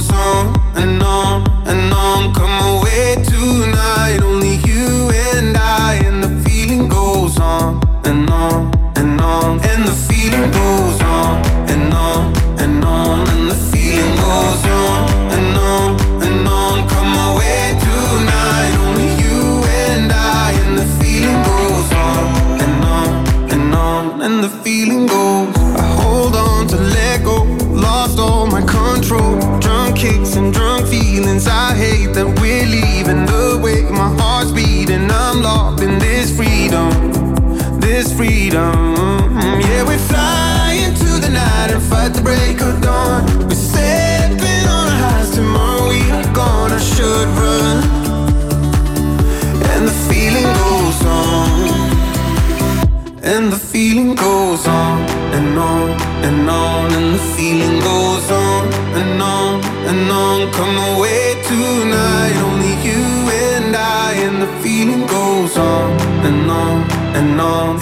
zone on,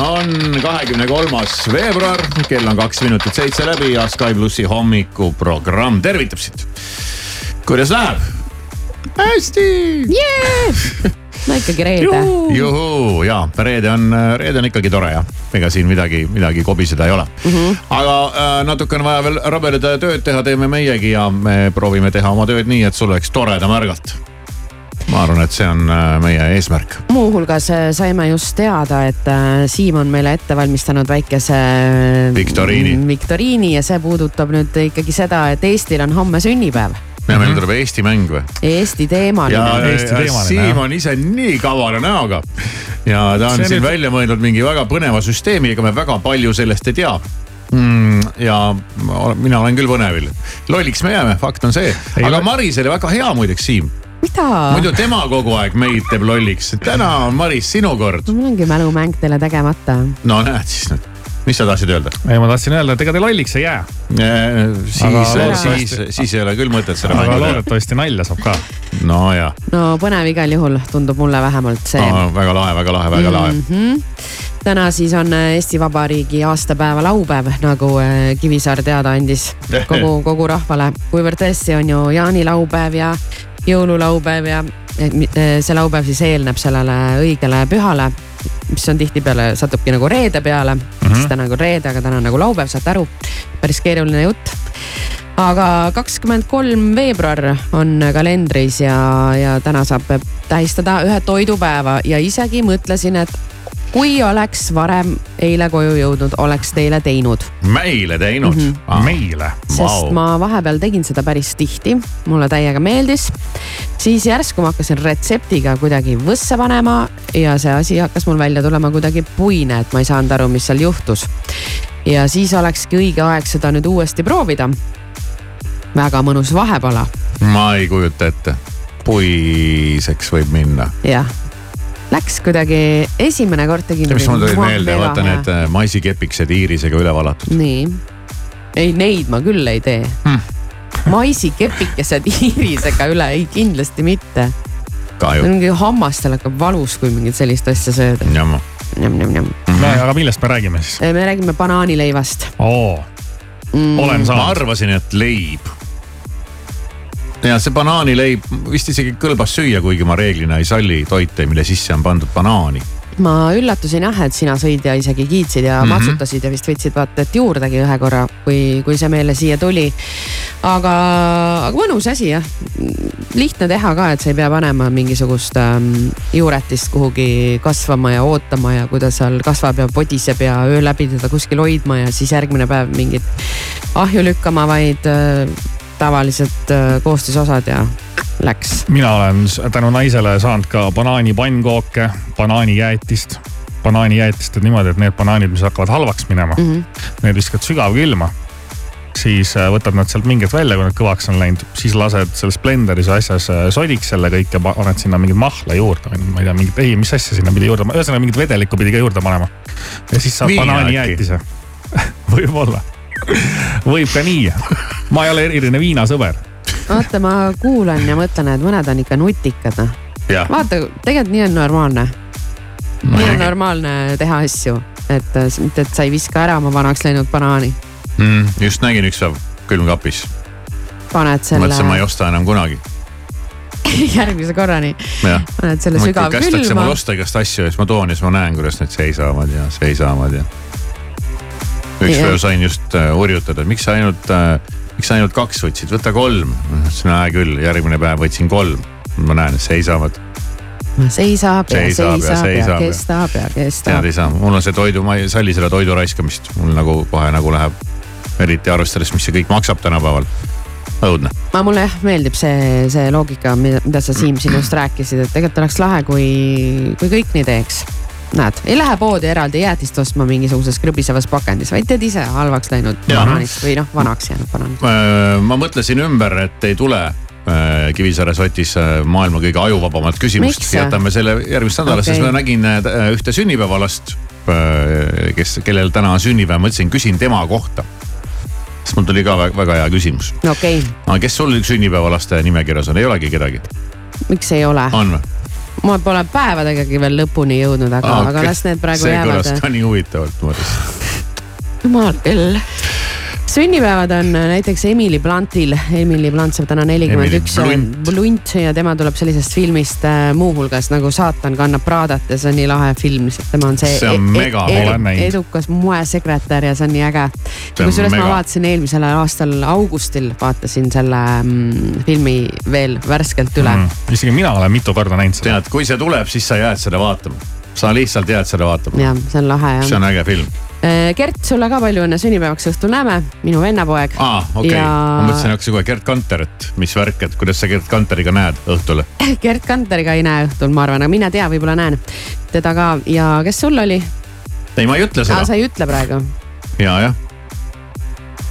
on kahekümne kolmas veebruar, kell on kaks minutit seitse läbi ja Sky plussi hommikuprogramm tervitab sind. kuidas läheb? hästi. no ikkagi reede. juhuu ja reede on, reede on ikkagi tore jah, ega siin midagi, midagi kobiseda ei ole mm. -hmm. aga äh, natuke on vaja veel rabeleda ja tööd teha, teeme meiegi ja me proovime teha oma tööd nii, et sul oleks toredam ärgata. Ma arvan, et see on äh, meie eesmärk muuhulgas äh, saime just teada, et äh, Siim on meile ette valmistanud väikese. Viktoriini. viktoriini ja see puudutab nüüd ikkagi seda, et Eestil on homme sünnipäev. ja meil tuleb Eesti mäng või? Eesti ja, teemaline. Eesti ja teemaline, Siim on ise nii kavala näoga ja ta on See siin nüüd- välja mõelnud mingi väga põneva süsteemi, ega me väga palju sellest ei tea mm,. ja mina olen küll põnevil, lolliks me jääme, fakt on see, aga ole- Maris oli väga hea muideks, Siim. mida? muidu tema kogu aeg meid teeb lolliks, täna on Maris sinu kord. mul ongi mälumäng teile tegemata. no näed siis nüüd, mis sa tahtsid öelda? ei, ma tahtsin öelda, et ega te lolliks ei jää, siis Aga, siis, siis ei ole küll mõtet seda aga loodetavasti nalja saab ka. no ja no põnev igal juhul, tundub mulle vähemalt see no,, väga lahe, väga lahe, väga lahe mm. -hmm. täna siis on äh, Eesti Vabariigi aastapäeva laupäev, nagu äh, Kivisaar teada andis kogu, kogu rahvale, kuivõrd tõesti on ju jaanilaupäev ja jõululaupäev ja eh, see laupäev siis eelneb sellele õigele pühale, mis on tihtipeale satubki nagu reede peale mm, -hmm. siis täna on küll reede, aga täna on nagu laupäev, saate aru, päris keeruline jutt aga kakskümmend kolm veebruar on kalendris ja, ja täna saab tähistada ühe toidupäeva ja isegi mõtlesin, et kui oleks varem eile koju jõudnud, oleks teile teinud. meile teinud mm. -hmm. meile. sest wow. ma vahepeal tegin seda päris tihti, mulle täiega meeldis. siis järsku ma hakkasin retseptiga kuidagi võssa panema ja see asi hakkas mul välja tulema kuidagi puine, et ma ei saanud aru, mis seal juhtus. ja siis olekski õige aeg seda nüüd uuesti proovida. väga mõnus vahepala, ma ei kujuta ette, puiseks võib minna. jah. Läks kuidagi, esimene kord tegin. mis mul tuli meelde, vaata need äh, maisikepikesed iirisega üle valatud. nii, ei neid ma küll ei tee Hmm. maisikepikesed iirisega üle, ei kindlasti mitte. mingi hammastel hakkab valus, kui mingit sellist asja jamma. njam-njam-njam. no aga millest me räägime siis? me räägime banaanileivast oo, mm.. olen ma saanud. arvasin, et leib. Ja see banaanileib vist isegi kõlbas süüa, kuigi ma reeglina ei salli toite, mille sisse on pandud banaani. ma üllatusin jah, et sina sõid ja isegi kiitsid ja mm. -hmm. matsutasid ja vist võtsid vaata et juurdegi ühe korra, kui, kui see meile siia tuli. aga, aga mõnus asi jah, lihtne teha ka, et sa ei pea panema mingisugust ähm, juuretist kuhugi kasvama ja ootama ja kui ta seal kasvab ja podiseb ja öö läbi teda kuskil hoidma ja siis järgmine päev mingit ahju lükkama, vaid äh, tavalised äh, koostisosad ja läks. mina olen tänu naisele saanud ka banaanipannkooke, banaanijäätist. banaanijäätist teed niimoodi, et need banaanid, mis hakkavad halvaks minema mm. -hmm. need viskad sügavkülma. siis äh, võtad nad sealt mingit välja, kui nad kõvaks on läinud, siis lased selles blenderis asjas äh, sodiks selle kõik ja pa- paned sinna mingit mahla juurde või ma ei tea, mingit, ei, mis asja sinna pidi juurde, ühesõnaga mingit vedelikku pidi ka juurde panema. ja siis saab banaanijäätise. võib-olla, võib ka nii. ma ei ole eriline viinasõber vaata, ma kuulan ja mõtlen, et mõned on ikka nutikad noh. vaata, tegelikult nii on normaalne. nii on normaalne teha asju, et äh, mitte, et sa ei viska ära oma vanaks läinud banaani, mm, just nägin üks päev külmkapis, paned selle mõtlesin, ma ei osta enam kunagi. järgmise korrani, paned selle kästakse sügavkülma mul. osta igast asju ja siis ma toon ja siis ma näen, kuidas need seisavad ja seisavad ja. Üks Jah. päev sain just äh, urjutada, et miks sa ainult äh,, miks sa ainult kaks võtsid, võta kolm. ütlesin, hea küll, järgmine päev võtsin kolm. ma näen, et seisavad, seisab ja Seisab ja seisab ja seisab ja- kestab tead kestab ei. saa, mul on see toidu, ma ei salli seda toidu raiskamist, mul nagu kohe nagu läheb. eriti arvestades, mis see kõik maksab tänapäeval. õudne, aga mulle jah meeldib see, see loogika, mida, mida sa Siim sinust rääkisid, et tegelikult oleks lahe, kui, kui kõik nii teeks. näed, ei lähe poodi eraldi jäätist ostma mingisuguses krõbisevas pakendis, vaid teed ise halvaks läinud Jaa. banaanist või noh, vanaks jäänud banaanist. Äh, ma mõtlesin ümber, et ei tule äh, Kivisaare sotis äh, maailma kõige ajuvabamat küsimust jätame selle järgmist nädalasse okay., sest ma nägin ühte sünnipäevalast, kes, kellel täna on sünnipäev, mõtlesin, küsin tema kohta. sest mul tuli ka väga, väga hea küsimus. okei okay., aga kes sul sünnipäevalaste nimekirjas on, ei olegi kedagi? miks ei ole? on või? Ma pole päevadegagi veel lõpuni jõudnud, aga okay., aga las need praegu see jäävad kõlas. ka nii huvitavalt, ma mõtlesin. jumal küll. Sünnipäevad on näiteks Emily Bluntil, Emily Blunt saab täna nelikümmend Emily üks Blunt. Blunt ja tema tuleb sellisest filmist äh, muuhulgas nagu Saatan kannab Pradat ja see on nii lahe film, tema on see, See on mega, olen näinud. edukas moesekretär ja see on nii äge. See kusjuures ma mega. vaatasin eelmisel aastal augustil vaatasin selle mm, filmi veel värskelt üle mm.. isegi mina olen mitu korda näinud seda. tead, kui see tuleb, siis sa jääd seda vaatama. sa lihtsalt jääd seda vaatama. ja see on lahe see jah. on äge film. Gert, sulle ka palju õnne sünnipäevaks õhtul näeme, minu vennapoeg. aa, okei okay. Ja- ma mõtlesin, hakkasin kohe Gerd Kanter, et mis värk, et kuidas sa Gerd Kanteriga näed õhtul. Gert Kanteriga ei näe õhtul, ma arvan, aga mine tea, võib-olla näen teda ka ja kes sul oli? ei, ma ei ütle seda sa. ei ütle praegu, ja, jah.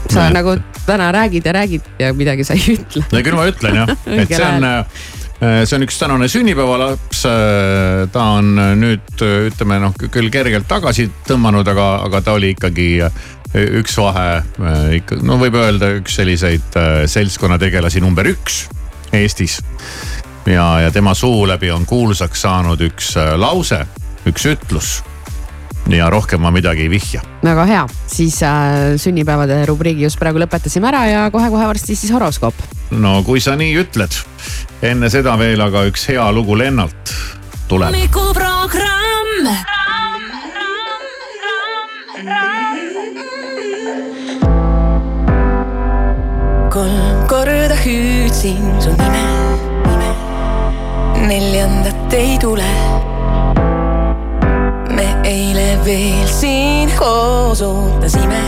sa Näed. nagu täna räägid ja räägid ja midagi sa ei ütle. no küll ma ütlen jah, et see on, see on üks tänane sünnipäevalaps. ta on nüüd ütleme noh, küll kergelt tagasi tõmmanud, aga, aga ta oli ikkagi üks vahe ikka, no võib öelda üks selliseid äh, seltskonnategelasi number üks Eestis. ja, ja tema suu läbi on kuulsaks saanud üks äh, lause, üks ütlus. Ja rohkem ma midagi ei vihja. väga hea, siis äh, sünnipäevade rubriigi just praegu lõpetasime ära ja kohe-kohe varsti siis horoskoop. no kui sa nii ütled, enne seda veel aga üks hea lugu Lennart tuleb. hommikuprogramm. kolm korda hüüdsin su nime, nime. neljandat ei tule. Eile veel siin koos ootasime.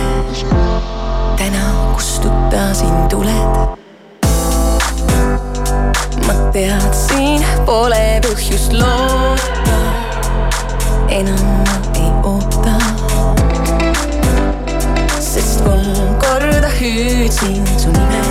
täna kustutasin tuled. ma teadsin, pole põhjust loota. enam ma ei oota sest kolm korda hüüdsin su nime.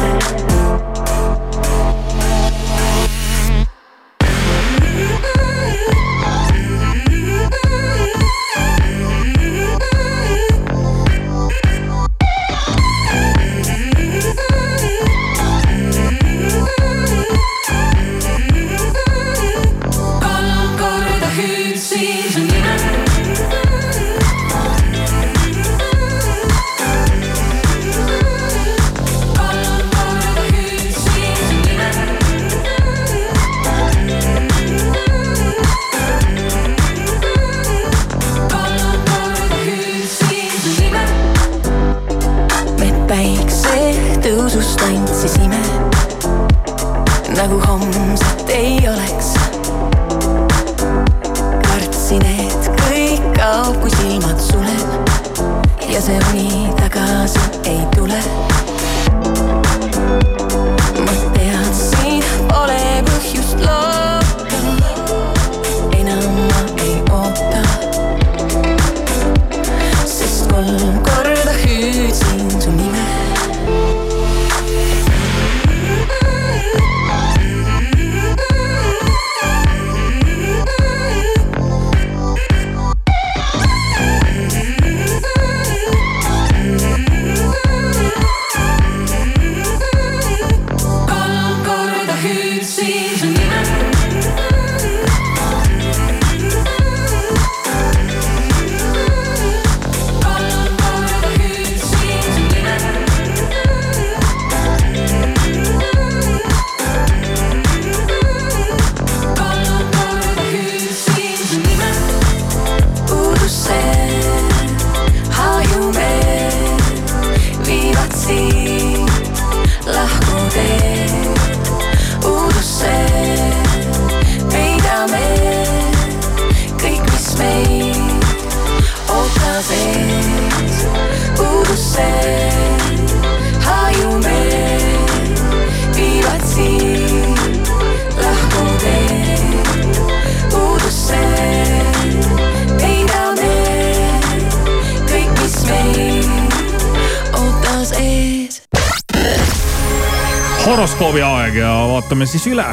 Horoskoobi aeg ja vaatame siis üle,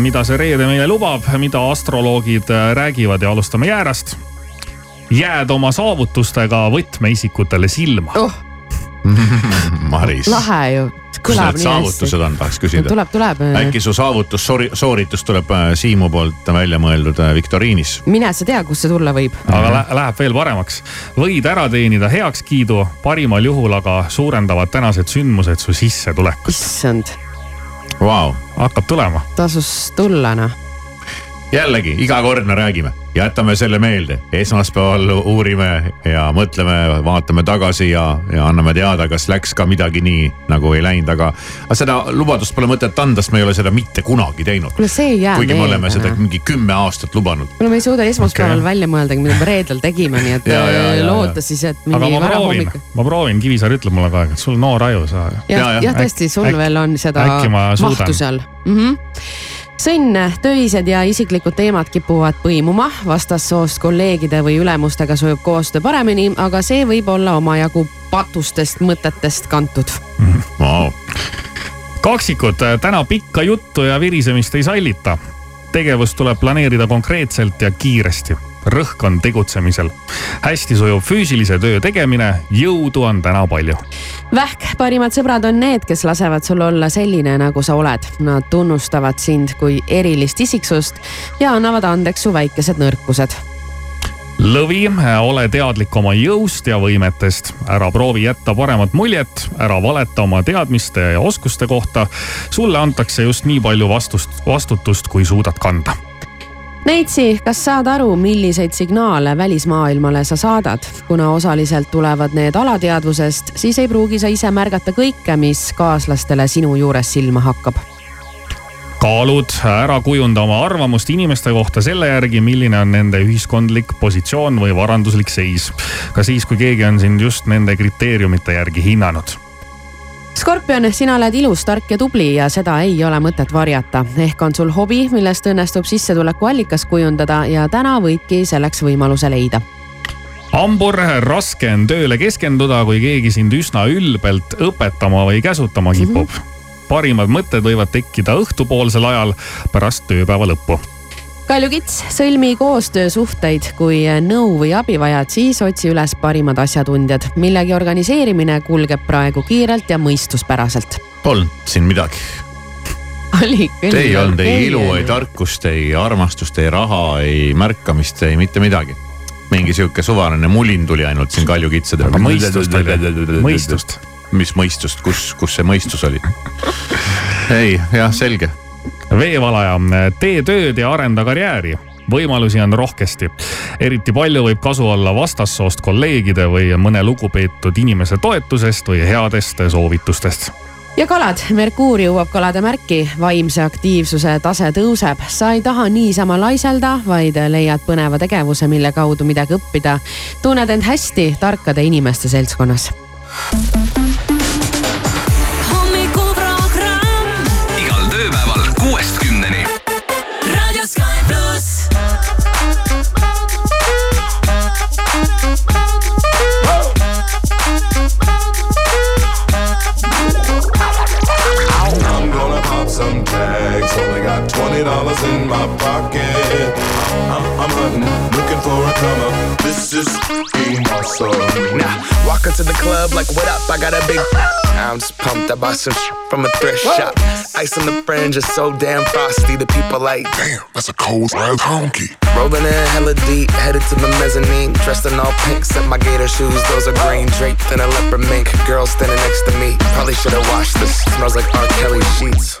mida see reede meile lubab, mida astroloogid äh, räägivad ja alustame jäärast. jääd oma saavutustega võtmeisikutele silma. oh, Maris, lahe ju, kõlab nii hästi. saavutused on, tahaks küsida. tuleb, tuleb. äkki su saavutus, sooritus tuleb äh, Siimu poolt välja mõeldud äh, viktoriinis? mine sa tea, kust see tulla võib. aga lä läheb veel paremaks. võid ära teenida heakskiidu, parimal juhul aga suurendavad tänased sündmused su sissetulekut. issand, Vau, hakkab tulema. tasus tulla noh. Jällegi iga kord me räägime, jätame selle meelde, esmaspäeval uurime ja mõtleme, vaatame tagasi ja, ja anname teada, kas läks ka midagi nii, nagu ei läinud, aga. aga seda lubadust pole mõtet anda, sest me ei ole seda mitte kunagi teinud. kuule, see ei jää kuigi me oleme seda meelde. mingi kümme aastat lubanud. kuule, me ei suuda esmaspäeval okay. välja mõeldagi, mida me reedel tegime, nii et Ja, ja, ja, ja. loota siis, et aga mingi ma proovin varahommik., ma proovin, Kivisaar ütleb mulle kogu aeg, et sul noor aju, sa. jah Ja,, jah. jah, tõesti, sul Äkki- veel on seda mahtu seal mm. -hmm. sõnn, töised ja isiklikud teemad kipuvad põimuma, vastassoost kolleegide või ülemustega sujub koostöö paremini, aga see võib olla omajagu patustest mõtetest kantud. Wow. kaksikud, täna pikka juttu ja virisemist ei sallita. tegevust tuleb planeerida konkreetselt ja kiiresti. Rõhk on tegutsemisel. hästi sujub füüsilise töö tegemine, jõudu on täna palju. Vähk, parimad sõbrad on need, kes lasevad sul olla selline, nagu sa oled. Nad tunnustavad sind kui erilist isiksust ja annavad andeks su väikesed nõrkused. lõvi, ole teadlik oma jõust ja võimetest. ära proovi jätta paremat muljet, ära valeta oma teadmiste ja oskuste kohta. sulle antakse just nii palju vastust, vastutust, kui suudad kanda Neitsi, kas saad aru, milliseid signaale välismaailmale sa saadad? kuna osaliselt tulevad need alateadvusest, siis ei pruugi sa ise märgata kõike, mis kaaslastele sinu juures silma hakkab. kaalud, ära kujunda oma arvamust inimeste kohta selle järgi, milline on nende ühiskondlik positsioon või varanduslik seis. ka siis, kui keegi on sind just nende kriteeriumite järgi hinnanud. Skorpion, sina oled ilus, tark ja tubli ja seda ei ole mõtet varjata. ehk on sul hobi, millest õnnestub sissetulekuallikas kujundada ja täna võidki selleks võimaluse leida hambur, raske on tööle keskenduda, kui keegi sind üsna ülbelt õpetama või käsutama kipub. parimad mõtted võivad tekkida õhtupoolsel ajal pärast tööpäeva lõppu Kaljukits, sõlmi koostöösuhteid, kui nõu või abi vajad, siis otsi üles parimad asjatundjad. millegi organiseerimine kulgeb praegu kiirelt ja mõistuspäraselt. Polnud siin midagi. oli küll. ei olnud ei ilu, ei tarkust, ei armastust, ei raha, ei märkamist, ei mitte midagi. mingi sihuke suvaline mulin tuli ainult siin kaljukitsadel. Aga mõistust? Mõistust? mis mõistust, kus, kus see mõistus oli? ei, jah, selge. veevalaja, tee tööd ja arenda karjääri võimalusi on rohkesti. eriti palju võib kasu olla vastassoost kolleegide või mõne lugupeetud inimese toetusest või headest soovitustest. ja kalad, Merkuur jõuab kalade märki, vaimse aktiivsuse tase tõuseb, sa ei taha niisama laiselda, vaid leiad põneva tegevuse, mille kaudu midagi õppida. tunned end hästi tarkade inimeste seltskonnas. In my pocket. I'm, I'm hunting, looking for a come up. This is being awesome. Now, walk into the club like, what up? I got a big. I'm just pumped. I bought some from a thrift shop. Ice on the fringe is so damn frosty. The people like, Damn, that's a cold ass honky. rolling in hella deep, headed to the mezzanine. Dressed in all pink, set my gator shoes. Those are green, draped in a leopard mink. Girl standing next to me. Probably should have washed this. Smells like R. Kelly sheets.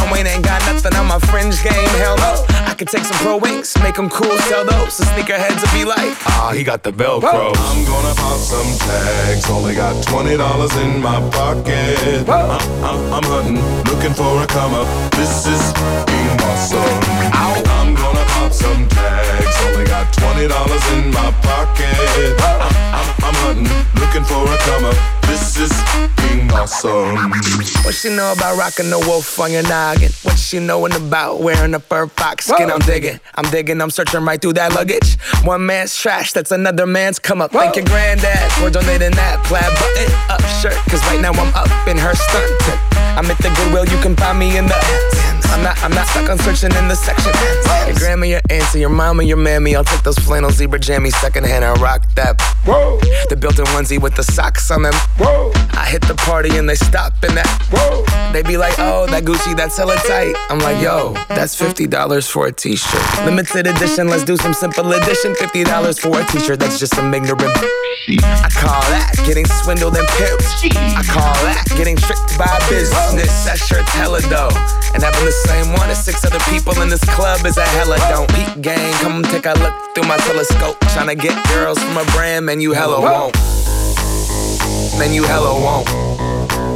Wayne ain't got nothing on my fringe game. Hell no. I could take some pro wings, make them cool, sell those. The sneakerheads will be like, ah, he got the Velcro. I'm gonna pop some tags. Only got twenty dollars in my pocket. I'm, I'm, uh, uh, uh, I'm hunting, looking for a come up. This is being awesome. I'm gonna pop some tags. Only got twenty dollars in my pocket. I'm, I'm hunting, looking for a come up. This is awesome. What she know about rocking the wolf on your noggin? What she knowin' about wearing a fur fox skin? I'm digging, I'm digging, I'm searching right through that luggage. One man's trash, that's another man's come up. Thank your granddad for donating that plaid button up shirt. Cause right now I'm up in her stunt. I'm at the Goodwill, you can find me in the. I'm not, I'm not stuck on searching in the section. Your grandma, your auntie, your mama, your mammy. I'll take those flannel zebra jammies secondhand and rock that. Whoa. The built-in onesie with the socks on them. Whoa. I hit the party and they stop in that. Whoa. They be like, oh, that Gucci, that's hella tight. I'm like, yo, that's fifty dollars for a t-shirt. Limited edition, let's do some simple edition. Fifty dollars for a t-shirt, that's just some ignorant. I call that getting swindled and pimped. I call that getting tricked by business. That shirt's hella dope. And having the same one as six other people in this club is a hella don't. Peak gang, come take a look through my telescope. Tryna get girls from a brand, man, you hella won't. Man, you hella won't.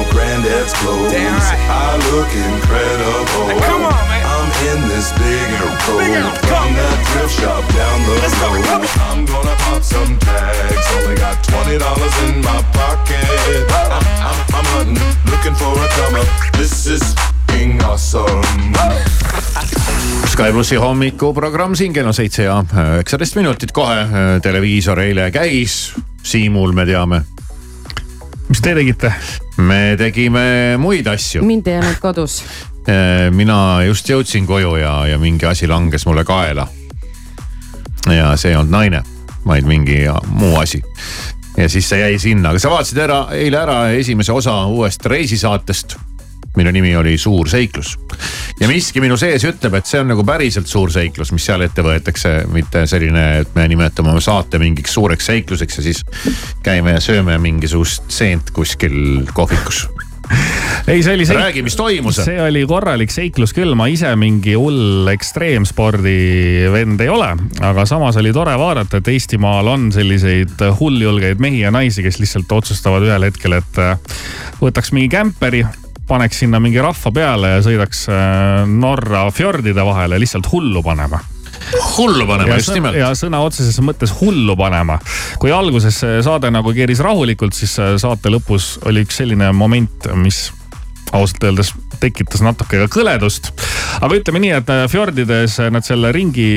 Your granddad's clothes. Damn right. I look incredible. come on, man. I'm in this big air coat from that thrift shop down the Let's go, road. come on. I'm gonna pop some tags. Only got twenty dollars in my pocket. I'm, I'm, I'm hunting, looking for a come up. This is being awesome. Sky plussi hommikuprogramm siin kell on seitse ja üheksateist minutit kohe. televiisor eile käis, Siimul me teame. Mis te tegite? me tegime muid asju. mind ei olnud kodus mina just jõudsin koju ja, ja mingi asi langes mulle kaela. ja see ei olnud naine, vaid mingi muu asi. ja siis see jäi sinna, aga sa vaatasid ära eile ära esimese osa uuest reisisaatest mille nimi oli Suur seiklus. ja miski minu sees ütleb, et see on nagu päriselt suur seiklus, mis seal ette võetakse, mitte selline, et me nimetame oma saate mingiks suureks seikluseks ja siis käime ja sööme mingisugust seent kuskil kohvikus. ei, see oli see. räägi, mis toimus. see oli korralik seiklus küll, ma ise mingi hull ekstreemspordi vend ei ole, aga samas oli tore vaadata, et Eestimaal on selliseid hulljulgeid mehi ja naisi, kes lihtsalt otsustavad ühel hetkel, et äh, võtaks mingi kämperi, paneks sinna mingi rahva peale ja sõidaks äh, Norra fjordide vahele lihtsalt hullu panema hullu panema, ja, just nimelt. ja sõna otseses mõttes hullu panema. kui alguses saade nagu keeris rahulikult, siis äh, saate lõpus oli üks selline moment, mis ausalt öeldes tekitas natuke ka kõledust. aga ütleme nii, et äh, fjordides nad selle ringi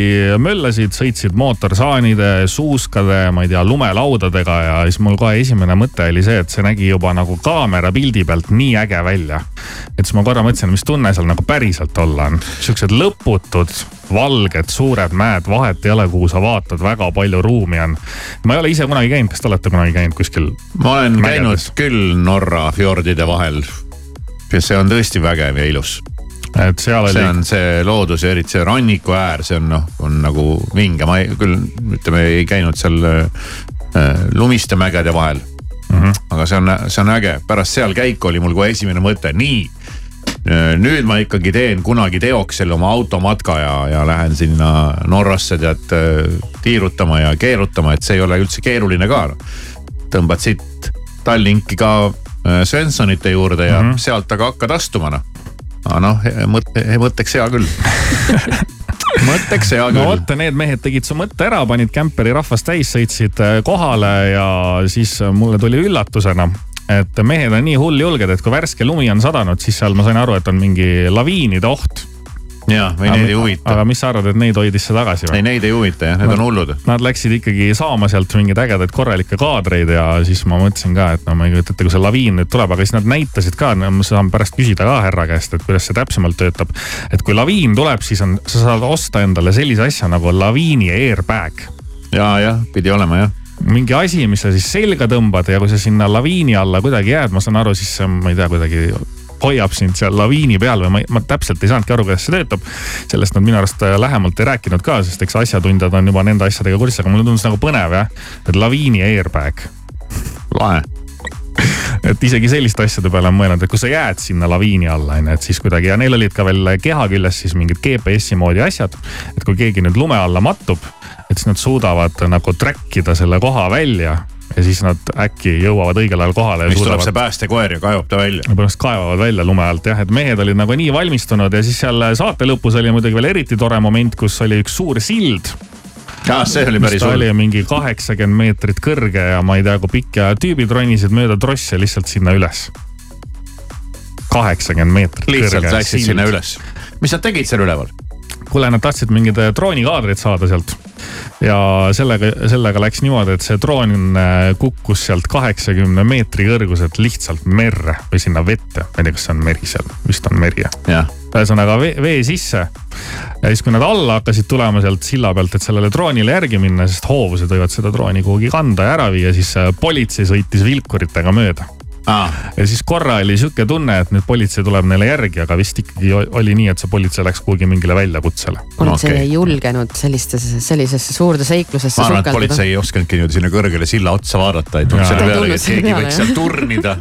möllasid, sõitsid mootorsaanide, suuskade, ma ei tea, lumelaudadega ja siis mul kohe esimene mõte oli see, et see nägi juba nagu kaamera pildi pealt nii äge välja. et siis ma korra mõtlesin, mis tunne seal nagu päriselt olla on. Siuksed lõputud valged suured mäed, vahet ei ole, kuhu sa vaatad, väga palju ruumi on. ma ei ole ise kunagi käinud, kas te olete kunagi käinud kuskil? ma olen mägedes? käinud küll Norra fjordide vahel. Ja see on tõesti vägev ja ilus. et seal oli see on see loodus ja eriti see ranniku äär, see on noh, on nagu vinge, ma ei, küll ütleme, ei käinud seal äh, lumiste mägede vahel mm. -hmm. aga see on, see on äge, pärast seal käiku oli mul kohe esimene mõte, nii nüüd ma ikkagi teen kunagi teoks selle oma automatka ja, ja lähen sinna Norrasse tead tiirutama ja keerutama, et see ei ole üldse keeruline ka. tõmbad siit Tallinki ka äh, Svenssonite juurde ja mm -hmm. sealt aga hakkad astuma noh. aga noh, mõte, mõtteks hea küll mõtteks hea küll. no vot, need mehed tegid su mõtte ära, panid kämperi rahvast täis, sõitsid äh, kohale ja siis mulle tuli üllatusena et mehed on nii hulljulged, et kui värske lumi on sadanud, siis seal ma sain aru, et on mingi laviinide oht. Ja, või neid ei huvita. aga mis sa arvad, et neid hoidis see tagasi või? ei, neid ei huvita jah, need Nad- on hullud. Nad läksid ikkagi saama sealt mingeid ägedaid korralikke kaadreid ja siis ma mõtlesin ka, et no ma ei kujuta ette, kui see laviin nüüd tuleb, aga siis nad näitasid ka, no ma saan pärast küsida ka härra käest, et kuidas see täpsemalt töötab. et kui laviin tuleb, siis on, sa saad osta endale sellise asja nagu laviini airbag ja, jah, pidi olema jah mingi asi, mis sa siis selga tõmbad ja kui sa sinna laviini alla kuidagi jääd, ma saan aru, siis ma ei tea, kuidagi hoiab sind seal laviini peal või ma, ma täpselt ei saanudki aru, kuidas see töötab. sellest nad minu arust äh, lähemalt ei rääkinud ka, sest eks asjatundjad on juba nende asjadega kursis, aga mulle tundus nagu põnev jah, et laviini airbag. lahe et isegi selliste asjade peale on mõelnud, et kui sa jääd sinna laviini alla, on ju, et siis kuidagi ja neil olid ka veel keha küljes siis mingid GPS-i moodi asjad. et kui keegi nüüd lume alla mattub, et siis nad suudavad nagu track ida selle koha välja ja siis nad äkki jõuavad õigel ajal kohale. siis tuleb see päästekoer ja kaevab ta välja. pärast kaevavad välja lume alt jah, et mehed olid nagu nii valmistunud ja siis seal saate lõpus oli muidugi veel eriti tore moment, kus oli üks suur sild jah, see oli päris hull. mingi kaheksakümmend meetrit kõrge ja ma ei tea, kui pikk ja tüübid ronisid mööda trosse lihtsalt sinna üles. kaheksakümmend meetrit lihtsalt läksid sinna üles. mis nad tegid seal üleval? kuule, nad tahtsid mingeid droonikaadreid saada sealt. Ja sellega, sellega läks niimoodi, et see droon äh, kukkus sealt kaheksakümne meetri kõrguselt lihtsalt merre või sinna vette. ma ei tea, kas see on meri seal, vist on meri jah ühesõnaga vee, vee sisse. ja siis, kui nad alla hakkasid tulema sealt silla pealt, et sellele droonile järgi minna, sest hoovused võivad seda drooni kuhugi kanda ja ära viia, siis äh, politsei sõitis vilkuritega mööda. Ja siis korra oli sihuke tunne, et nüüd politsei tuleb neile järgi, aga vist ikkagi oli nii, et see politsei läks kuhugi mingile väljakutsele. politsei Okei. ei julgenud sellistesse, sellisesse suurde seiklusesse ma arvan, et politsei ei osanudki niimoodi sinna kõrgele silla otsa vaadata, et selle peale, et keegi võiks seal turnida.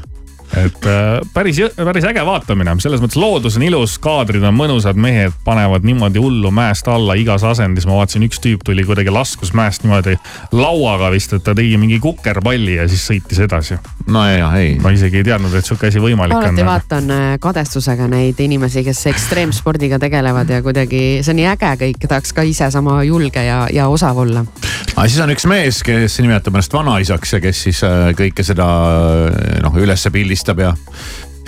Et äh, päris, päris äge vaatamine, selles mõttes loodus on ilus, kaadrid on mõnusad, mehed panevad niimoodi hullu mäest alla igas asendis. ma vaatasin, üks tüüp tuli kuidagi laskus mäest niimoodi lauaga vist, et ta tegi mingi kukerpalli ja siis sõitis edasi. no ja ei, ma isegi ei teadnud, et sihuke asi võimalik on. alati vaatan äh, kadestusega neid inimesi, kes ekstreemspordiga tegelevad ja kuidagi see on nii äge kõik, tahaks ka ise sama julge ja, ja osav olla. aga siis on üks mees, kes nimetab ennast vanaisaks ja kes siis äh, kõike seda noh ülesse pildistab ja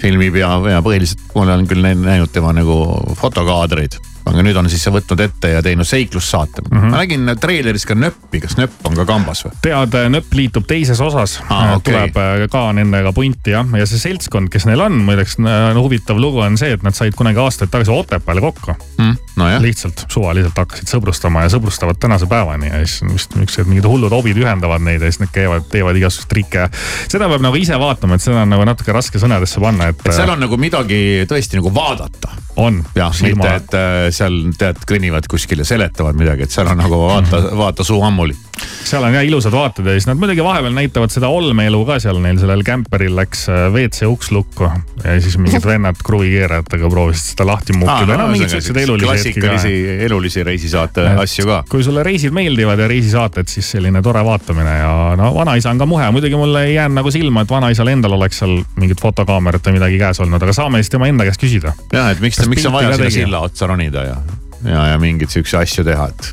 filmib ja, ja põhiliselt ma olen küll näinud tema nagu fotokaadreid. Aga nüüd on siis võtnud ette ja teinud seiklussaate mm. -hmm. ma nägin treileris ka nöppi, kas nöpp on ka kambas või? tead, nööp liitub teises osas Aa, okei. tuleb äh, ka nendega punti jah, ja see seltskond, kes neil on, muideks no, huvitav lugu on see, et nad said kunagi aastaid tagasi Otepääl kokku. Mm, nojah, lihtsalt suvaliselt hakkasid sõbrustama ja sõbrustavad tänase päevani ja siis vist niisugused mingid hullud hobid ühendavad neid ja siis nad käivad, teevad igasuguseid trikke. seda peab nagu ise vaatama, et seda on nagu natuke raske sõnadesse panna, et. et seal on nagu midagi tõesti nagu vaadata. on. jah, mitte et äh, seal tead kõnnivad kuskil ja seletavad midagi, et seal on nagu vaata, vaata suu ammuli. seal on jah ilusad vaated ja siis nad muidugi vahepeal näitavad seda olmeelu ka seal neil sellel kämperil läks äh, WC uks lukku ja siis mingid vennad kruvikeerajatega proovisid seda lahti muukida. no mingid siuksed elulisi klassikalisi elulisi reisisaate asju ka. kui sulle reisid meeldivad ja reisisaated, siis selline tore vaatamine ja no vanaisa on ka muhe, muidugi mulle ei jäänud nagu silma, et vanaisal endal oleks seal mingit fotokaamerat või midagi käes olnud, aga saame siis tema enda käest küsida. jah, et miks, miks on vaja sinna silla otsa ronida ja, ja, ja mingeid siukseid asju teha, et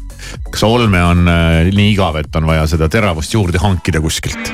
kas olme on äh, nii igav, et on vaja seda teravust juurde hankida kuskilt?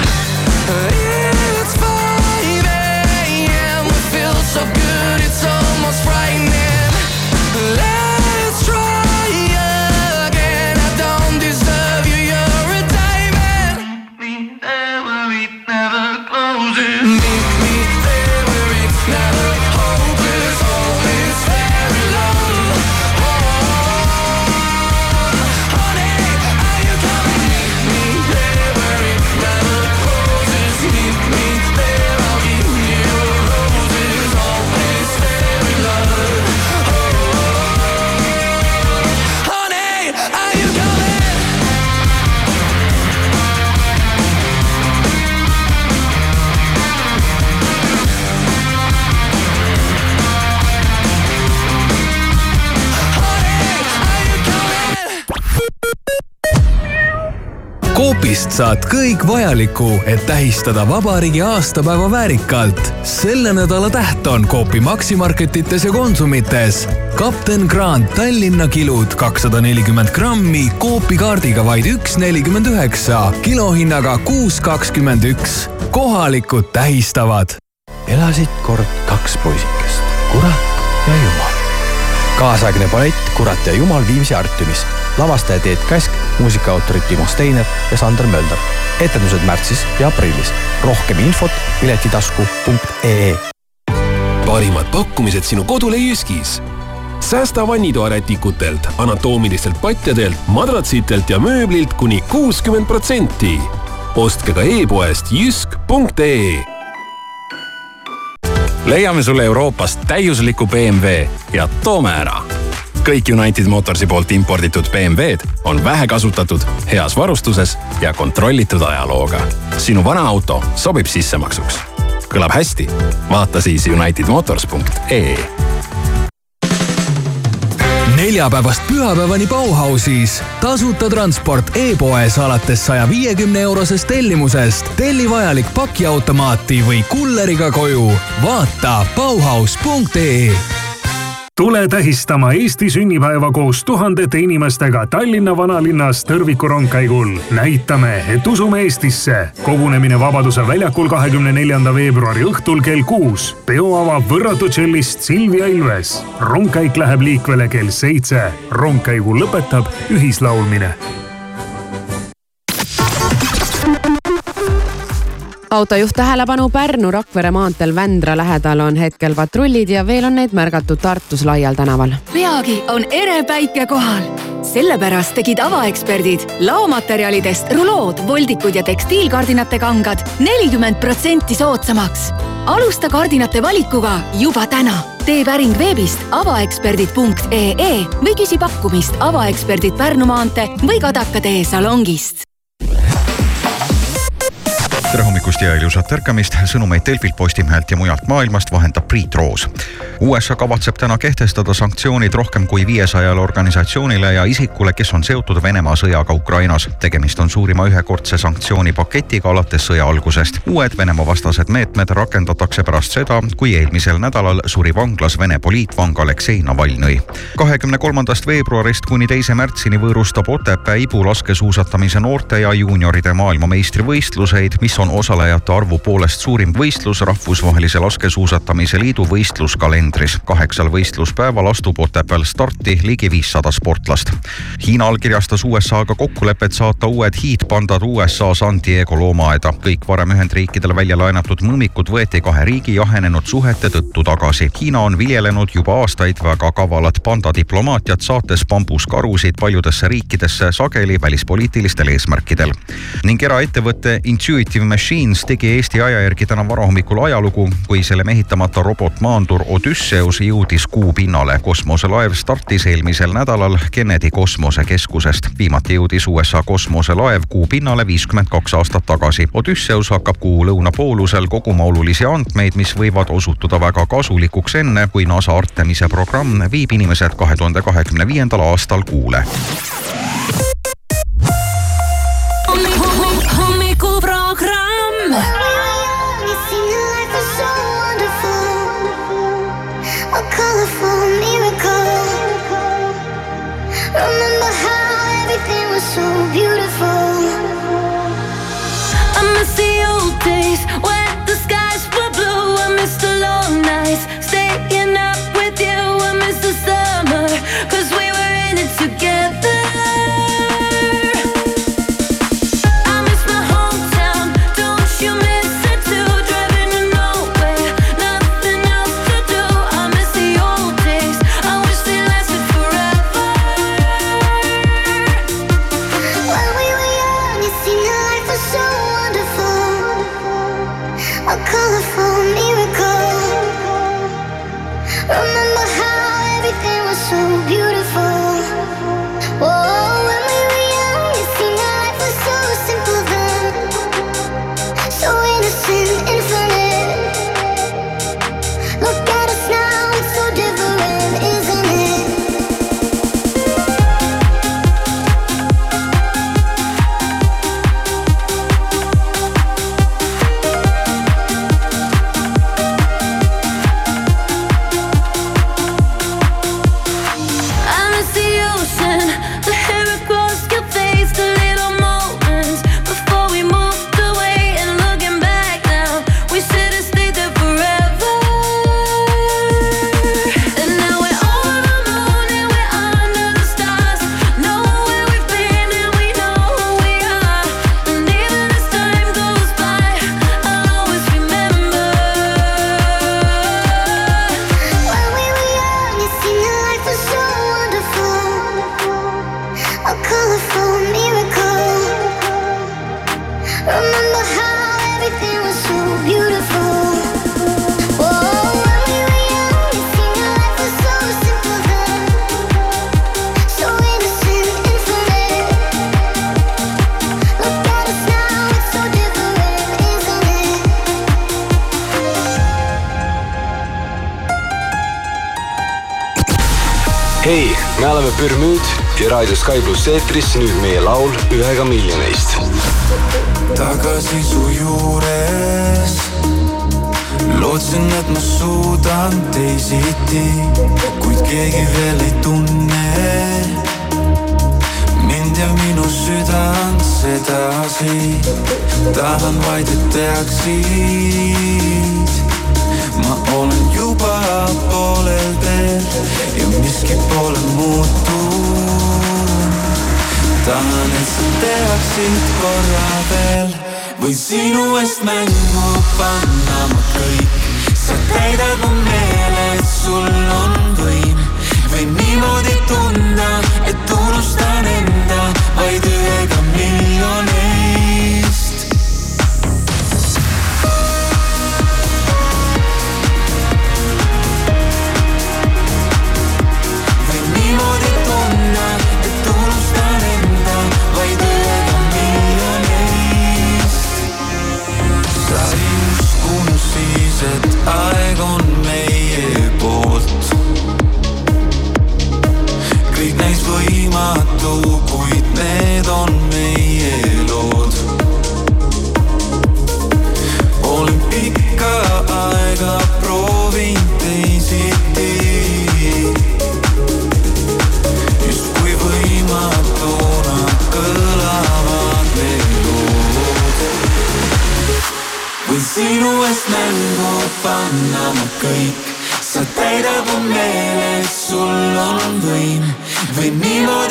Coopist saad kõik vajaliku, et tähistada vabariigi aastapäeva väärikalt. selle nädala täht on Coopi Maximarketites ja Konsumites. kapten Grant Tallinna kilud kakssada nelikümmend grammi Coopi kaardiga vaid üks nelikümmend üheksa, kilohinnaga kuus kakskümmend üks. kohalikud tähistavad. elasid kord kaks poisikest, kurat ja jumal. kaasaegne ballett Kurat ja jumal Viimsi Artiumis. lavastaja Teet Käsk, muusikaautorid Timo Steiner ja Sander Mölder. etendused märtsis ja aprillis. rohkem infot piletitasku.ee parimad pakkumised sinu kodule Jyskis. säästa vannitoarätikutelt, anatoomilistelt patjadelt, madratsitelt ja mööblilt kuni kuuskümmend protsenti. ostke ka e-poest jysk.ee leiame sulle Euroopast täiusliku BMW ja toome ära. Kõik United Motorsi poolt imporditud BMW-d on vähekasutatud, heas varustuses ja kontrollitud ajalooga. sinu vana auto sobib sissemaksuks. kõlab hästi? vaata siis unitedmotors.ee neljapäevast pühapäevani Bauhausis. tasuta transport e-poes alates saja viiekümne eurosest tellimusest. telli vajalik pakiautomaati või kulleriga koju. vaata Bauhaus.ee tule tähistama Eesti sünnipäeva koos tuhandete inimestega Tallinna vanalinnas Tõrviku rongkäigul. näitame, et usume Eestisse. kogunemine Vabaduse väljakul kahekümne neljanda veebruari õhtul kell kuus. peo avab võrratu tšellist Silvia Ilves. rongkäik läheb liikvele kell seitse. rongkäigu lõpetab ühislaulmine autojuht tähelepanu Pärnu Rakvere maanteel Vändra lähedal on hetkel patrullid ja veel on neid märgatud Tartus Laial tänaval. peagi on ere päike kohal. sellepärast tegid avaeksperdid laomaterjalidest rulood, voldikud ja tekstiilkardinate kangad nelikümmend protsenti soodsamaks. alusta kardinate valikuga juba täna. tee päring veebist avaeksperdid.ee või küsi pakkumist avaeksperdid Pärnu maantee või Kadaka tee salongist tere hommikust ja ilusat ärkamist, sõnumeid Delfilt, Postimehelt ja mujalt maailmast vahendab Priit Roos. USA kavatseb täna kehtestada sanktsioonid rohkem kui viiesajale organisatsioonile ja isikule, kes on seotud Venemaa sõjaga Ukrainas. tegemist on suurima ühekordse sanktsioonipaketiga alates sõja algusest. uued Venemaa vastased meetmed rakendatakse pärast seda, kui eelmisel nädalal suri vanglas Vene poliitvang Aleksei Navalnõi. kahekümne kolmandast veebruarist kuni teise märtsini võõrustab Otepää Ibu laskesuusatamise noorte ja juunioride maailmameistrivõistluseid, mis on osalejate arvu poolest suurim võistlus Rahvusvahelise Laskesuusatamise Liidu võistluskalendris. kaheksal võistluspäeval astub Otepääl starti ligi viissada sportlast. Hiina allkirjastas USA-ga kokkulepet saata uued hiidpandad USA San Diego loomaaeda. kõik varem Ühendriikidele välja laenatud mõmmikud võeti kahe riigi jahenenud suhete tõttu tagasi. Hiina on viljelenud juba aastaid väga kavalat pandadiplomaatiat, saates bambuskarusid paljudesse riikidesse sageli välispoliitilistel eesmärkidel. ning eraettevõte Intuitive Machines tegi Eesti aja järgi täna varahommikul ajalugu, kui selle mehitamata robotmaandur Odysseus jõudis kuu pinnale. kosmoselaev startis eelmisel nädalal Kennedy kosmosekeskusest. viimati jõudis USA kosmoselaev kuu pinnale viiskümmend kaks aastat tagasi. Odysseus hakkab kuu lõunapoolusel koguma olulisi andmeid, mis võivad osutuda väga kasulikuks enne, kui NASA Artemise programm viib inimesed kahe tuhande kahekümne viiendal aastal kuule. Nights staying up with you. I miss the summer, cause we were in it together. hei, me oleme Pürmüüd ja Raadio Sky pluss eetris nüüd meie laul ühega miljonist. tagasi su juures. lootsin, et ma suudan teisiti, kuid keegi veel ei tunne mind ja minu südant sedasi. tahan vaid, et teaksid, ma olen juba poolel teel ja miski pole muutunud. tahan, et sa teaksid korra veel, võin sinu eest mängu panna ma kõik. sa täidad mu meele, et sul on võim. võin niimoodi tunda, et unustan enda vaid ühega miljonist. Võin niimoodi tunda,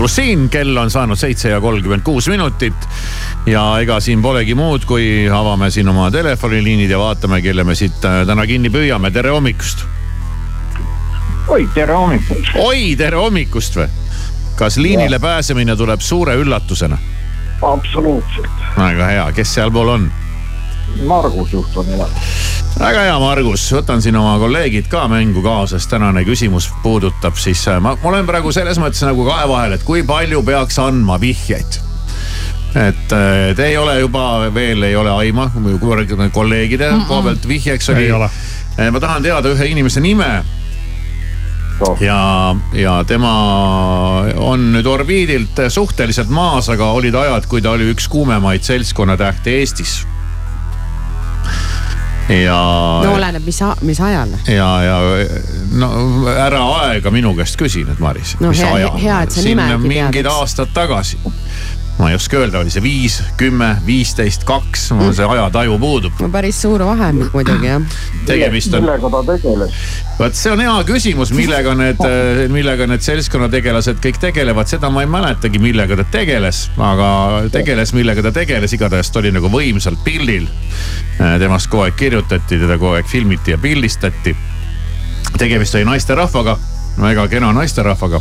pluss siin, kell on saanud seitse ja kolmkümmend kuus minutit. ja ega siin polegi muud, kui avame siin oma telefoniliinid ja vaatame, kelle me siit äh, täna kinni püüame, tere hommikust. oi, tere hommikust. oi, tere hommikust või? kas liinile pääsemine tuleb suure üllatusena? absoluutselt. väga hea, kes sealpool on? Margus juht on elanud. Väga hea, Margus, võtan siin oma kolleegid ka mängu kaasa, sest tänane küsimus puudutab siis, ma, ma olen praegu selles mõttes nagu kahe vahel, et kui palju peaks andma vihjeid. et äh, te ei ole juba veel ei ole aima, kolleegide Mm-mm. koha pealt vihjeks oli ole.. ma tahan teada ühe inimese nime. ja, ja tema on nüüd orbiidilt suhteliselt maas, aga olid ajad, kui ta oli üks kuumemaid seltskonnatähti Eestis. Ja no oleneb, mis, mis ajal. ja, ja no ära aega minu käest küsi nüüd, Maris. No hea- hea, et sa nime äkki tead, mingid aastad tagasi. Ma ei oska öelda, oli see viis, kümme, viisteist, kaks, mul see ajataju puudub. no päris suur vahemik muidugi jah. tegemist on, millega ta tegeles? vot see on hea küsimus, millega need, millega need seltskonnategelased kõik tegelevad, seda ma ei mäletagi, millega ta tegeles, aga tegeles, millega ta tegeles, igatahes ta oli nagu võimsalt pildil. temast kogu aeg kirjutati, teda kogu aeg filmiti ja pildistati. tegemist oli naisterahvaga väga kena naisterahvaga,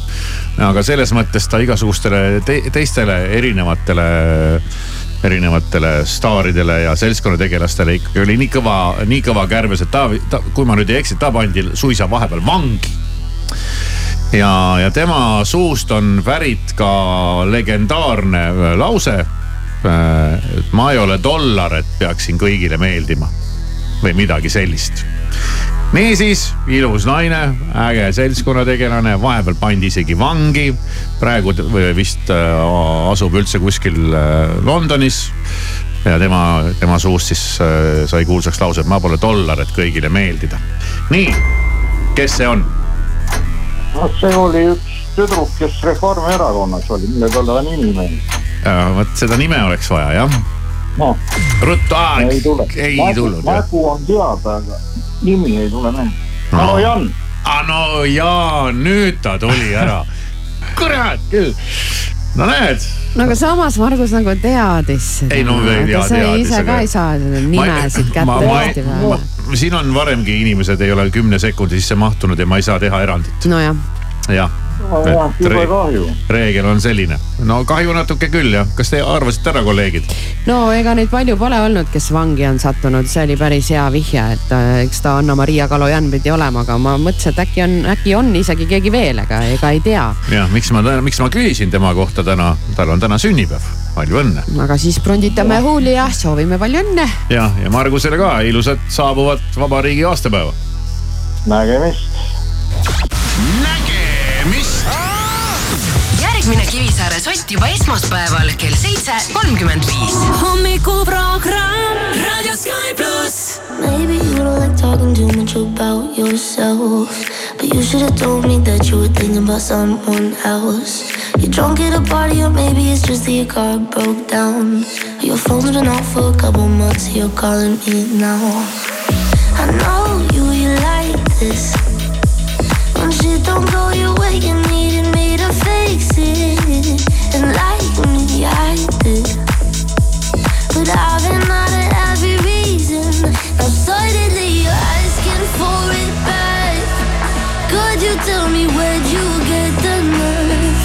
aga selles mõttes ta igasugustele te teistele erinevatele erinevatele staaridele ja seltskonnategelastele ikkagi oli nii kõva, nii kõva kärbes, et ta, ta, kui ma nüüd ei eksi, ta pandi suisa vahepeal vangi. ja, ja tema suust on pärit ka legendaarne äh, lause. et ma ei ole dollar, et peaksin kõigile meeldima või midagi sellist niisiis, ilus naine, äge seltskonnategelane, vahepeal pandi isegi vangi. praegu ta- vist äh, asub üldse kuskil äh, Londonis. ja tema, tema suust siis äh, sai kuulsaks lause, et ma pole dollar, et kõigile meeldida. nii, kes see on? noh, see oli üks tüdruk, kes Reformierakonnas oli, mille talle nimi meeldis. vot seda nime oleks vaja jah. noh, ruttu, ei tulnud nägu on teada, aga nimi ei tule meelde. no Jan. ah no jaa, nüüd ta tuli ära. kurat küll. no näed. no aga samas Margus nagu teadis seda. Ei, no ei tea, sa teadis, ise ka ei saa seda nimesid kätte hästi või? siin on varemgi inimesed ei ole kümne sekundi sisse mahtunud ja ma ei saa teha erandit, nojah, jah. jah, jube kahju. reegel on selline, no kahju natuke küll jah, kas te arvasite ära, kolleegid? no ega neid palju pole olnud, kes vangi on sattunud, see oli päris hea vihje, et äh, eks ta Anna-Maria Kalojan pidi olema, aga ma mõtlesin, et äkki on, äkki on isegi keegi veel, aga ega ei tea. jah, miks ma, miks ma küsisin tema kohta täna, tal on täna sünnipäev, palju õnne. aga siis pronditame huuli ja soovime palju õnne. jah, ja Margusele ka ilusat saabuvat vabariigi aastapäeva. nägemist. nägemist. järgmine Kivisaare sott juba esmaspäeval kell seitse kolmkümmend viis. hommikuprogramm Raadio Sky pluss. Maybe you don't like talking too much about yourself. But you should have told me that you were thinking about someone else. You're drunk at a party, or maybe it's just that your car broke down. Your phone's been off for a couple months, so you're calling me now. I know you, you like this. Tell me where'd you get the nerve?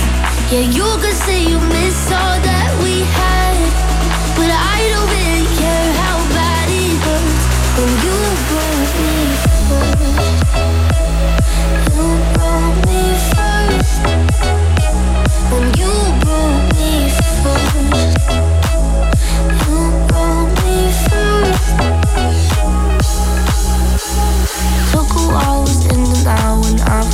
Yeah, you could say you miss all that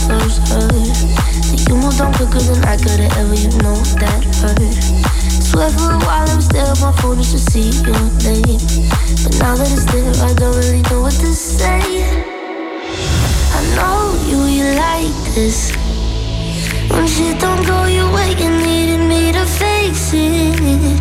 first heard that you moved on quicker than I could have ever. You know that hurt. Swear for a while I was there my phone just to see your name. But now that it's there, I don't really know what to say. I know you, you like this. When shit don't go your way, you needed me to fix it.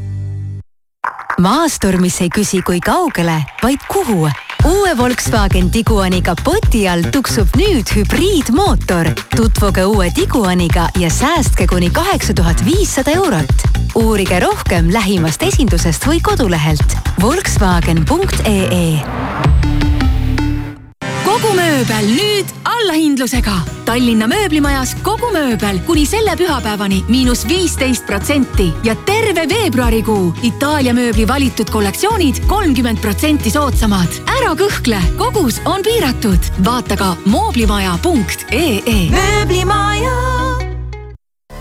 maastur, mis ei küsi, kui kaugele, vaid kuhu. uue Volkswagen Tiguani kapoti all tuksub nüüd hübriidmootor. tutvuge uue Tiguaniga ja säästke kuni kaheksa tuhat viissada eurot. uurige rohkem lähimast esindusest või kodulehelt Volkswagen.ee kogu mööbel nüüd allahindlusega. Tallinna mööblimajas kogu mööbel kuni selle pühapäevani miinus viisteist protsenti ja terve veebruarikuu Itaalia mööbli valitud kollektsioonid kolmkümmend protsenti soodsamad. ära kõhkle, kogus on piiratud. vaata ka mooblimaja.ee. mööblimaja.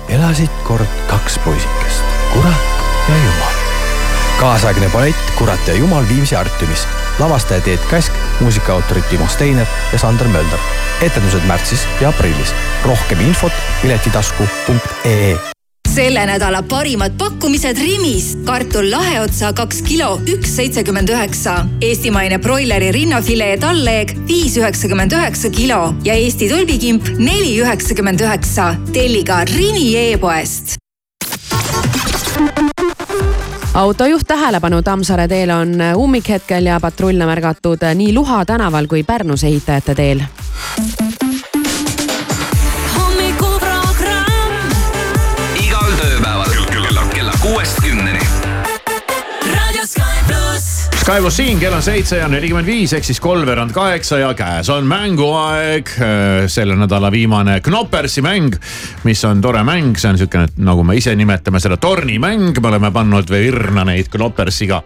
elasid kord kaks poisikest, kurat ja jumal. Kaasaegne ballett Kurat ja jumal Viimsi Artiumis. lavastaja Teet Käsk, muusikaautorid Timo Steiner ja Sander Mölder. etendused märtsis ja aprillis. rohkem infot piletitasku.ee selle nädala parimad pakkumised Rimis. kartul laheotsa kaks kilo, üks seitsekümmend üheksa. eestimaine broileri rinnafilee tallleeg viis üheksakümmend üheksa kilo ja Eesti tulbikimp neli üheksakümmend üheksa. telli ka Rimi e-poest autojuht tähelepanu, Tammsaare teel on ummik hetkel ja patrulle märgatud nii Luha tänaval kui Pärnus ehitajate teel. Pluss siin, kell on seitse ja nelikümmend viis ehk siis kolmveerand kaheksa ja käes on mänguaeg. selle nädala viimane Knoppersi mäng, mis on tore mäng, see on siukene, nagu me ise nimetame seda tornimäng, me oleme pannud virna neid Knoppersiga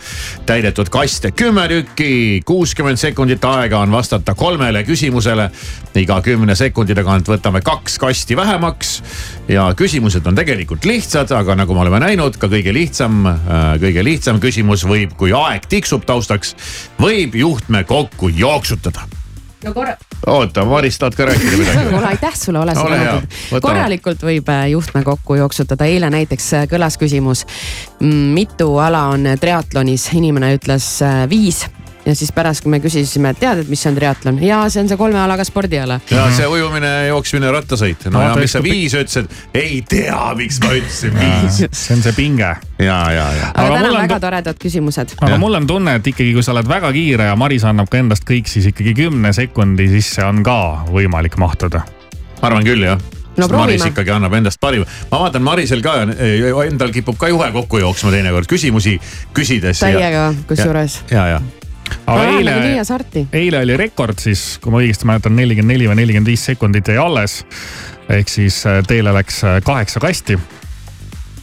täidetud kaste kümme tükki, kuuskümmend sekundit aega on vastata kolmele küsimusele. iga kümne sekundi tagant võtame kaks kasti vähemaks ja küsimused on tegelikult lihtsad, aga nagu me oleme näinud, ka kõige lihtsam, kõige lihtsam küsimus võib, kui aeg tiksub taustaks, võib juhtme kokku jooksutada no korra, oota, Maris, tahad ka rääkida midagi? kuule aitäh sulle, ole sõnavõtud võta.. korralikult võib äh, juhtme kokku jooksutada, eile näiteks äh, kõlas küsimus. mitu ala on triatlonis, inimene ütles äh, viis ja siis pärast, kui me küsisime, et tead, et mis on triatlon ja see on see kolme alaga spordiala. ja see ujumine, jooksmine, rattasõit, no No ja mis sa viis ütlesid, ei tea, miks ma ütlesin viis. see on see pinge. ja, ja, ja. aga mul täna on väga toredad küsimused. aga mul on tunne, et ikkagi, kui sa oled väga kiire ja Maris annab ka endast kõik, siis ikkagi kümne sekundi sisse on ka võimalik mahtuda. ma arvan küll jah. No Maris proovime. ikkagi annab endast parima. ma vaatan Marisel ka, endal kipub ka juhe kokku jooksma teinekord küsimusi küsides. täiega kusjuures. ja, ja. Aga Läheme eile eile oli rekord siis, kui ma õigesti mäletan, nelikümmend neli või nelikümmend viis sekundit jäi alles. ehk siis äh, teile läks äh, kaheksa kasti.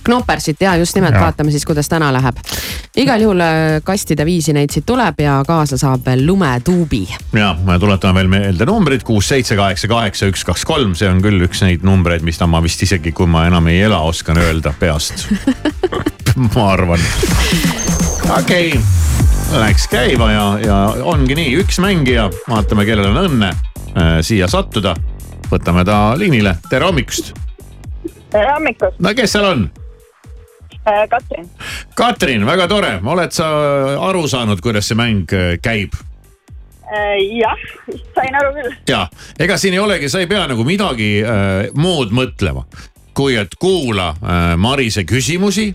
Knopersit ja just nimelt Jaa. vaatame siis, kuidas täna läheb. igal juhul äh, kastide viisi neid siit tuleb ja kaasa saab veel lumetuubi. ja ma tuletan veel meelde numbrid kuus, seitse, kaheksa, kaheksa, üks, kaks, kolm, see on küll üks neid numbreid, mis ma vist isegi, kui ma enam ei ela, oskan öelda peast. ma arvan. okei okay., läks käima ja, ja ongi nii, üks mängija, vaatame, kellel on õnne äh, siia sattuda. võtame ta liinile, tere hommikust. tere hommikust, no kes seal on? Katrin. Katrin, väga tore, oled sa aru saanud, kuidas see mäng äh, käib? jah, sain aru küll. ja ega siin ei olegi, sa ei pea nagu midagi äh, muud mõtlema, kui et kuula äh, Marise küsimusi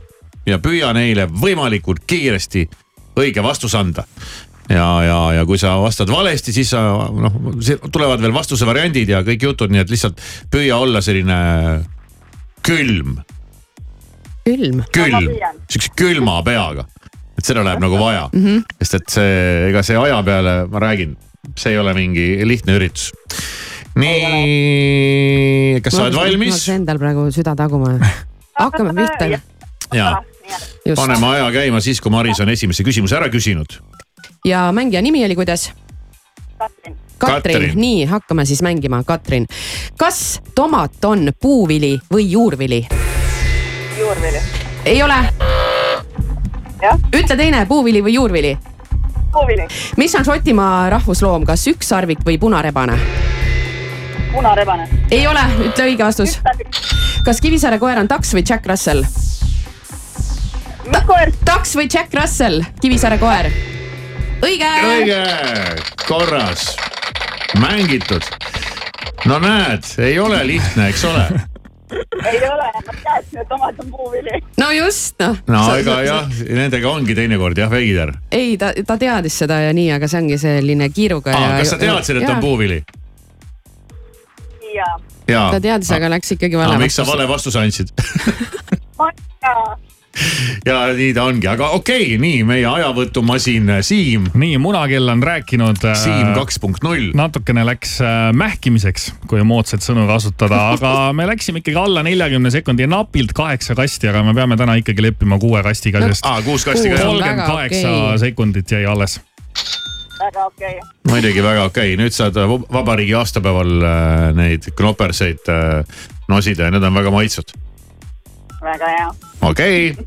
ja püüa neile võimalikult kiiresti õige vastus anda. ja, ja, ja kui sa vastad valesti, siis sa noh, tulevad veel vastuse variandid ja kõik jutud, nii et lihtsalt püüa olla selline külm, külm. külm, siukse külma peaga. et seda läheb nagu vaja mm. -hmm. sest et see, ega see aja peale, ma räägin, see ei ole mingi lihtne üritus. nii, kas sa oled valmis? Endal praegu süda taguma. hakkame pihta. ja, Just. Paneme aja käima siis, kui Maris on esimese küsimuse ära küsinud. ja mängija nimi oli kuidas? Katrin, Katrin. nii hakkame siis mängima, Katrin. kas tomat on puuvili või juurvili? juurvili. ei ole. ütle teine, puuvili või juurvili? puuvili, mis on Šotimaa rahvusloom, kas ükssarvik või punarebane? punarebane. ei ole, ütle õige vastus. kas Kivisaare koer on taks või Jack Russell? koer? taks või Jack Russell, Kivisaare koer. õige. õige, korras, mängitud. no näed, ei ole lihtne, eks ole. ei ole, ma teadsin, et tomat on puuvili. no just noh. no ega jah, nendega ongi teinekord jah veider. ei, ta, ta teadis seda ja nii, aga see ongi selline kiiruga. kas sa teadsid, et on puuvili? jaa. ta teadis, aga läks ikkagi vale miks sa vale vastuse andsid? ma ei tea. ja nii ta ongi, aga okei okay,, nii meie ajavõtumasin Siim. nii, munakell on rääkinud. Siim kaks punkt null. natukene läks äh, mähkimiseks, kui moodsaid sõnu kasutada, aga me läksime ikkagi alla neljakümne sekundi, napilt kaheksa kasti, aga me peame täna ikkagi leppima kuue kastiga, sest Aa, kuus kasti ka, jah. kolmkümmend kaheksa sekundit jäi alles. väga okei okay.. muidugi väga okei okay., nüüd saad vab- vabariigi aastapäeval äh, neid knoperseid äh, nosida ja need on väga maitsvad. Väga hea. okei okay.,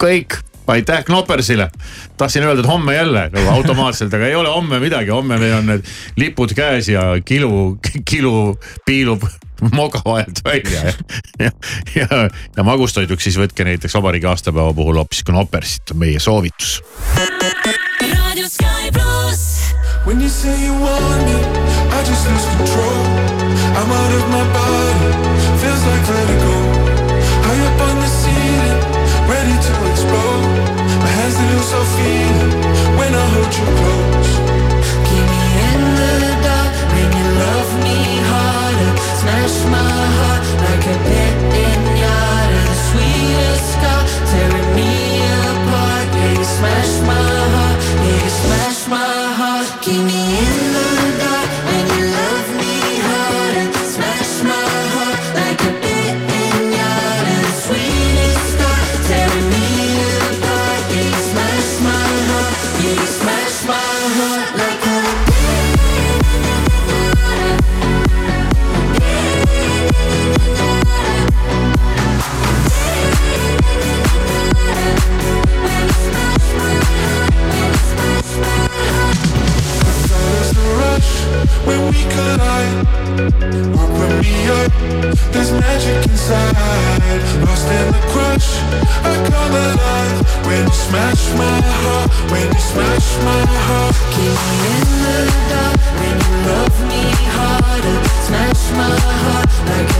kõik, aitäh Knopersile. tahtsin öelda, et homme jälle nagu automaatselt, aga ei ole homme midagi, homme meil on need lipud käes ja kilu, kilu piilub moga vahelt välja ja, ja, ja, ja magustoiduks siis võtke näiteks vabariigi aastapäeva puhul hoopis Knopersit, on meie soovitus. Radio Sky Plus. When you say you want me, I just lose control. I'm out of my body, feels like vertigo. High when we collide. Open me up, there's magic inside. Lost in the crush, I come alive. When you smash my heart, when you smash my heart. Keep me in the dark when you love me harder. Smash my heart like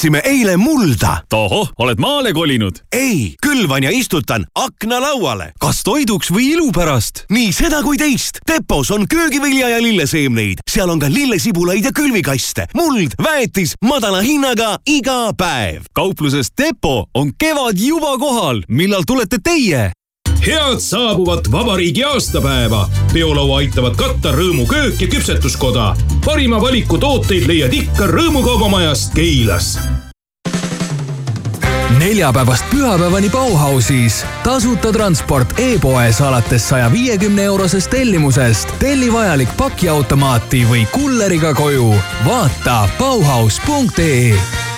Ostsime eile mulda. tohoh, oled maale kolinud? ei, külvan ja istutan aknalauale, kas toiduks või ilu pärast. nii seda kui teist. Depos on köögivilja ja lilleseemneid, seal on ka lillesibulaid ja külvikaste, muld, väetis madala hinnaga iga päev. kaupluses Depo on kevad juba kohal, millal tulete teie? Head saabuvat vabariigi aastapäeva. peolaua aitavad katta Rõõmuköök ja küpsetuskoda. parima valiku tooteid leiad ikka Rõõmukaubamajast Keilas neljapäevast pühapäevani Bauhausis. tasuta transport e-poes alates saja viiekümne eurosest tellimusest. telli vajalik pakiautomaati või kulleriga koju. vaata Bauhaus.ee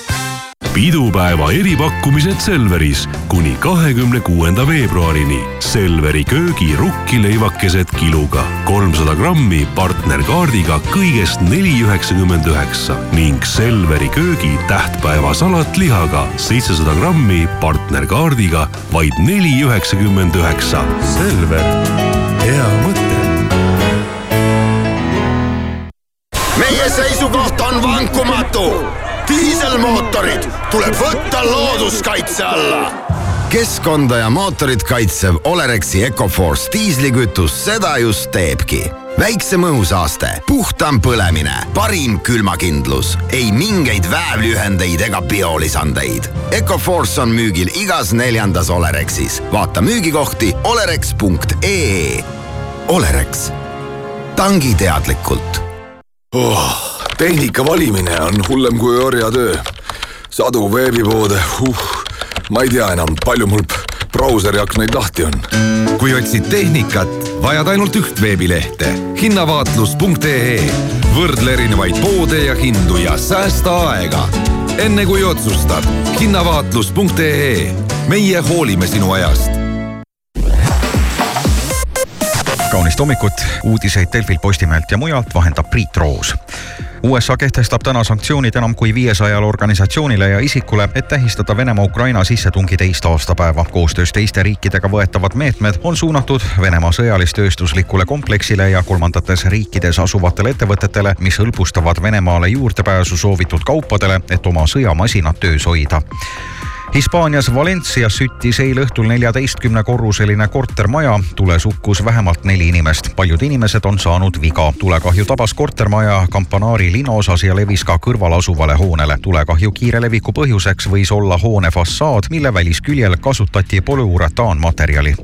pidupäeva eripakkumised Selveris kuni kahekümne kuuenda veebruarini. Selveri köögi rukkileivakesed kiluga kolmsada grammi partnerkaardiga kõigest neli üheksakümmend üheksa ning Selveri köögi tähtpäevasalat lihaga seitsesada grammi partnerkaardiga vaid neli üheksakümmend üheksa. Selver, hea mõte. meie seisukoht on vankumatu diiselmootorid tuleb võtta looduskaitse alla. keskkonda ja mootorit kaitsev Olerexi Ecoforce diislikütus seda just teebki väiksem õhusaaste, puhtam põlemine, parim külmakindlus, ei mingeid väävlühendeid ega biolisandeid. Ecoforce on müügil igas neljandas Olerexis. vaata müügikohti olerex.ee. Olerex, tangi teadlikult oh, tehnika valimine on hullem kui orjatöö. sadu veebipoode, uh, ma ei tea enam, palju mul brauseri aknaid lahti on. kui otsid tehnikat, vajad ainult üht veebilehte hinnavaatlus.ee. võrdle erinevaid poode ja hindu ja säästa aega. enne kui otsustad, hinnavaatlus.ee. meie hoolime sinu ajast kaunist hommikut, uudiseid Delfilt, Postimehelt ja mujalt vahendab Priit Roos. USA kehtestab täna sanktsioonid enam kui viiesajale organisatsioonile ja isikule, et tähistada Venemaa Ukraina sissetungi teist aastapäeva. koostöös teiste riikidega võetavad meetmed on suunatud Venemaa sõjalis-tööstuslikule kompleksile ja kolmandates riikides asuvatele ettevõtetele, mis hõlbustavad Venemaale juurdepääsu soovitud kaupadele, et oma sõjamasinat töös hoida Hispaanias Valencias süttis eile õhtul neljateistkümne korruseline kortermaja. tules hukkus vähemalt neli inimest. paljud inimesed on saanud viga. tulekahju tabas kortermaja Campanari linnaosas ja levis ka kõrval asuvale hoonele. tulekahju kiire leviku põhjuseks võis olla hoone fassaad, mille välisküljel kasutati polüuretaanmaterjali.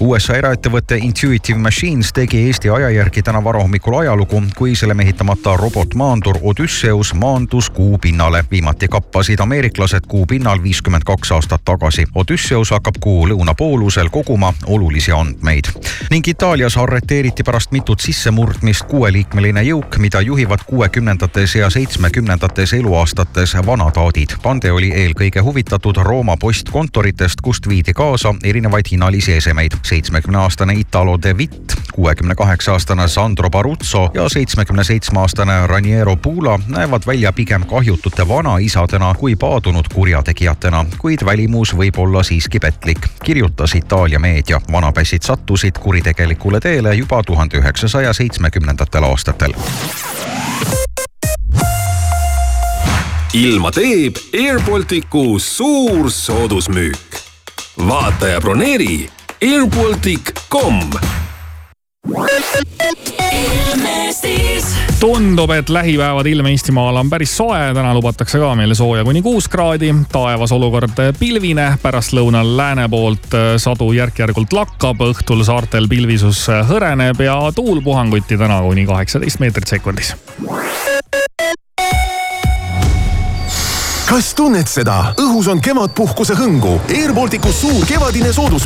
USA eraettevõte Intuitive Machines tegi Eesti aja järgi täna varahommikul ajalugu, kui selle mehitamata robotmaandur Odysseus maandus kuu pinnale. viimati kappasid ameeriklased kuu pinnal viiskümmend kaks aastat tagasi. Odysseus hakkab kuu lõunapoolusel koguma olulisi andmeid. ning Itaalias arreteeriti pärast mitut sissemurdmist kuueliikmeline jõuk, mida juhivad kuuekümnendates ja seitsmekümnendates eluaastates vanataadid. bande oli eelkõige huvitatud Rooma postkontoritest, kust viidi kaasa erinevaid hinnalisi esemeid. seitsmekümneaastane Italo De Witt, kuuekümne kaheksa aastane Sandro Baruzzo ja seitsmekümne seitsme aastane Raniero Pula näevad välja pigem kahjutute vanaisadena kui paadunud kurjategijatena kuid välimus võib olla siiski petlik, kirjutas Itaalia meedia. vanapässid sattusid kuritegelikule teele juba tuhande üheksasaja seitsmekümnendatel aastatel. ilma teeb Air Balticu suur soodusmüük. vaata ja broneeri airbaltic.com tundub, et lähipäevad ilm Eestimaal on päris soe, täna lubatakse ka meile sooja kuni kuus kraadi. taevas olukord pilvine, pärastlõunal lääne poolt sadu järk-järgult lakkab, õhtul saartel pilvisus hõreneb ja tuul puhanguti täna kuni kaheksateist meetrit sekundis. kas tunned seda? õhus on kevadpuhkuse hõngu. Air Balticu suur kevadine soodusmüük